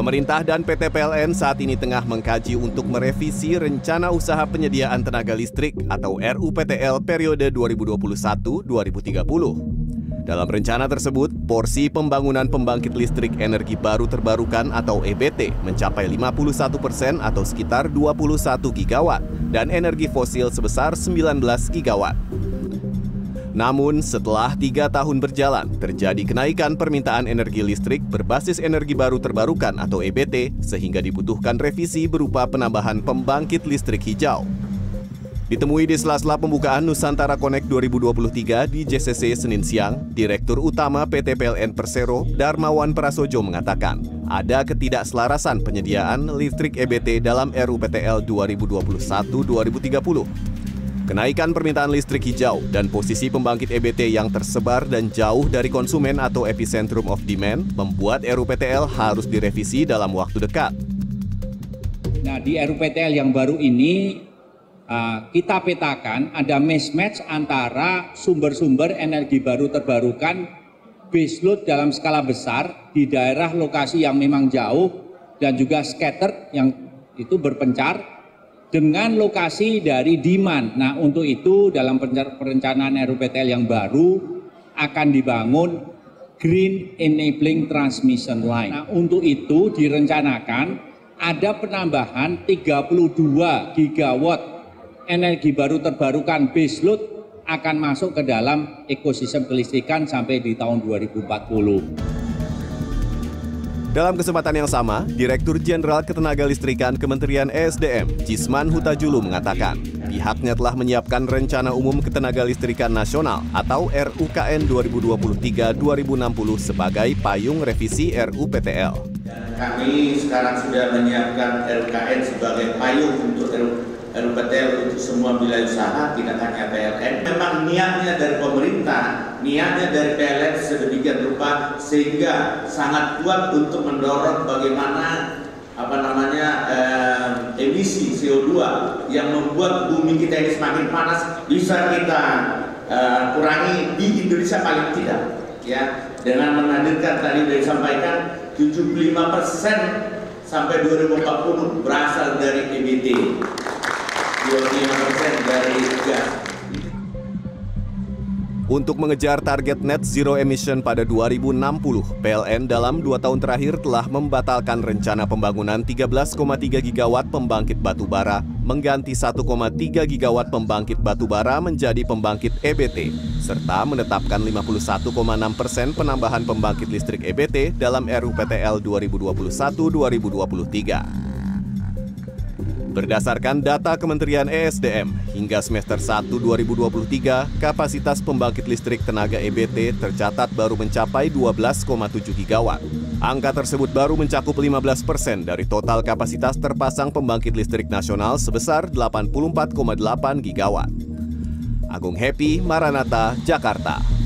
Pemerintah dan PT PLN saat ini tengah mengkaji untuk merevisi Rencana Usaha Penyediaan Tenaga Listrik atau RUPTL periode 2021-2030. Dalam rencana tersebut, porsi pembangunan pembangkit listrik energi baru terbarukan atau EBT mencapai 51 persen atau sekitar 21 gigawatt dan energi fosil sebesar 19 gigawatt. Namun, setelah tiga tahun berjalan, terjadi kenaikan permintaan energi listrik berbasis energi baru terbarukan atau EBT, sehingga dibutuhkan revisi berupa penambahan pembangkit listrik hijau. Ditemui di sela-sela pembukaan Nusantara Connect 2023 di JCC Senin siang, Direktur Utama PT PLN Persero, Darmawan Prasojo mengatakan, ada ketidakselarasan penyediaan listrik EBT dalam RUPTL 2021-2030. Kenaikan permintaan listrik hijau dan posisi pembangkit EBT yang tersebar dan jauh dari konsumen atau epicentrum of demand membuat RUPTL harus direvisi dalam waktu dekat. Nah, di RUPTL yang baru ini uh, kita petakan ada mismatch antara sumber-sumber energi baru terbarukan baseload dalam skala besar di daerah lokasi yang memang jauh dan juga scattered yang itu berpencar dengan lokasi dari demand. Nah, untuk itu dalam perencanaan RUPTL yang baru akan dibangun Green Enabling Transmission Line. Nah, untuk itu direncanakan ada penambahan 32 gigawatt energi baru terbarukan baseload akan masuk ke dalam ekosistem kelistrikan sampai di tahun 2040. Dalam kesempatan yang sama, Direktur Jenderal Ketenagalistrikan Kementerian ESDM, Cisman Hutajulu mengatakan, pihaknya telah menyiapkan Rencana Umum Ketenagalistrikan Nasional atau RUKN 2023-2060 sebagai payung revisi RUPTL. Kami sekarang sudah menyiapkan RUKN sebagai payung untuk RUPTL untuk semua wilayah usaha, tidak hanya PLN. Memang niatnya dari pemerintah, niatnya dari PLN sedemikian rupa sehingga sangat kuat untuk mendorong bagaimana apa namanya eh, emisi CO2 yang membuat bumi kita ini semakin panas. Bisa kita eh, kurangi di Indonesia paling tidak ya. Dengan menghadirkan tadi sudah disampaikan 75 persen sampai 2040 berasal dari EBT. Untuk mengejar target net zero emission pada 2060, PLN dalam dua tahun terakhir telah membatalkan rencana pembangunan 13,3 gigawatt pembangkit batu bara, mengganti 1,3 gigawatt pembangkit batu bara menjadi pembangkit EBT, serta menetapkan 51,6 persen penambahan pembangkit listrik EBT dalam RUPTL 2021-2023. Berdasarkan data Kementerian ESDM, hingga semester 1 2023, kapasitas pembangkit listrik tenaga EBT tercatat baru mencapai 12,7 gigawatt. Angka tersebut baru mencakup 15 persen dari total kapasitas terpasang pembangkit listrik nasional sebesar 84,8 gigawatt. Agung Happy, Maranata, Jakarta.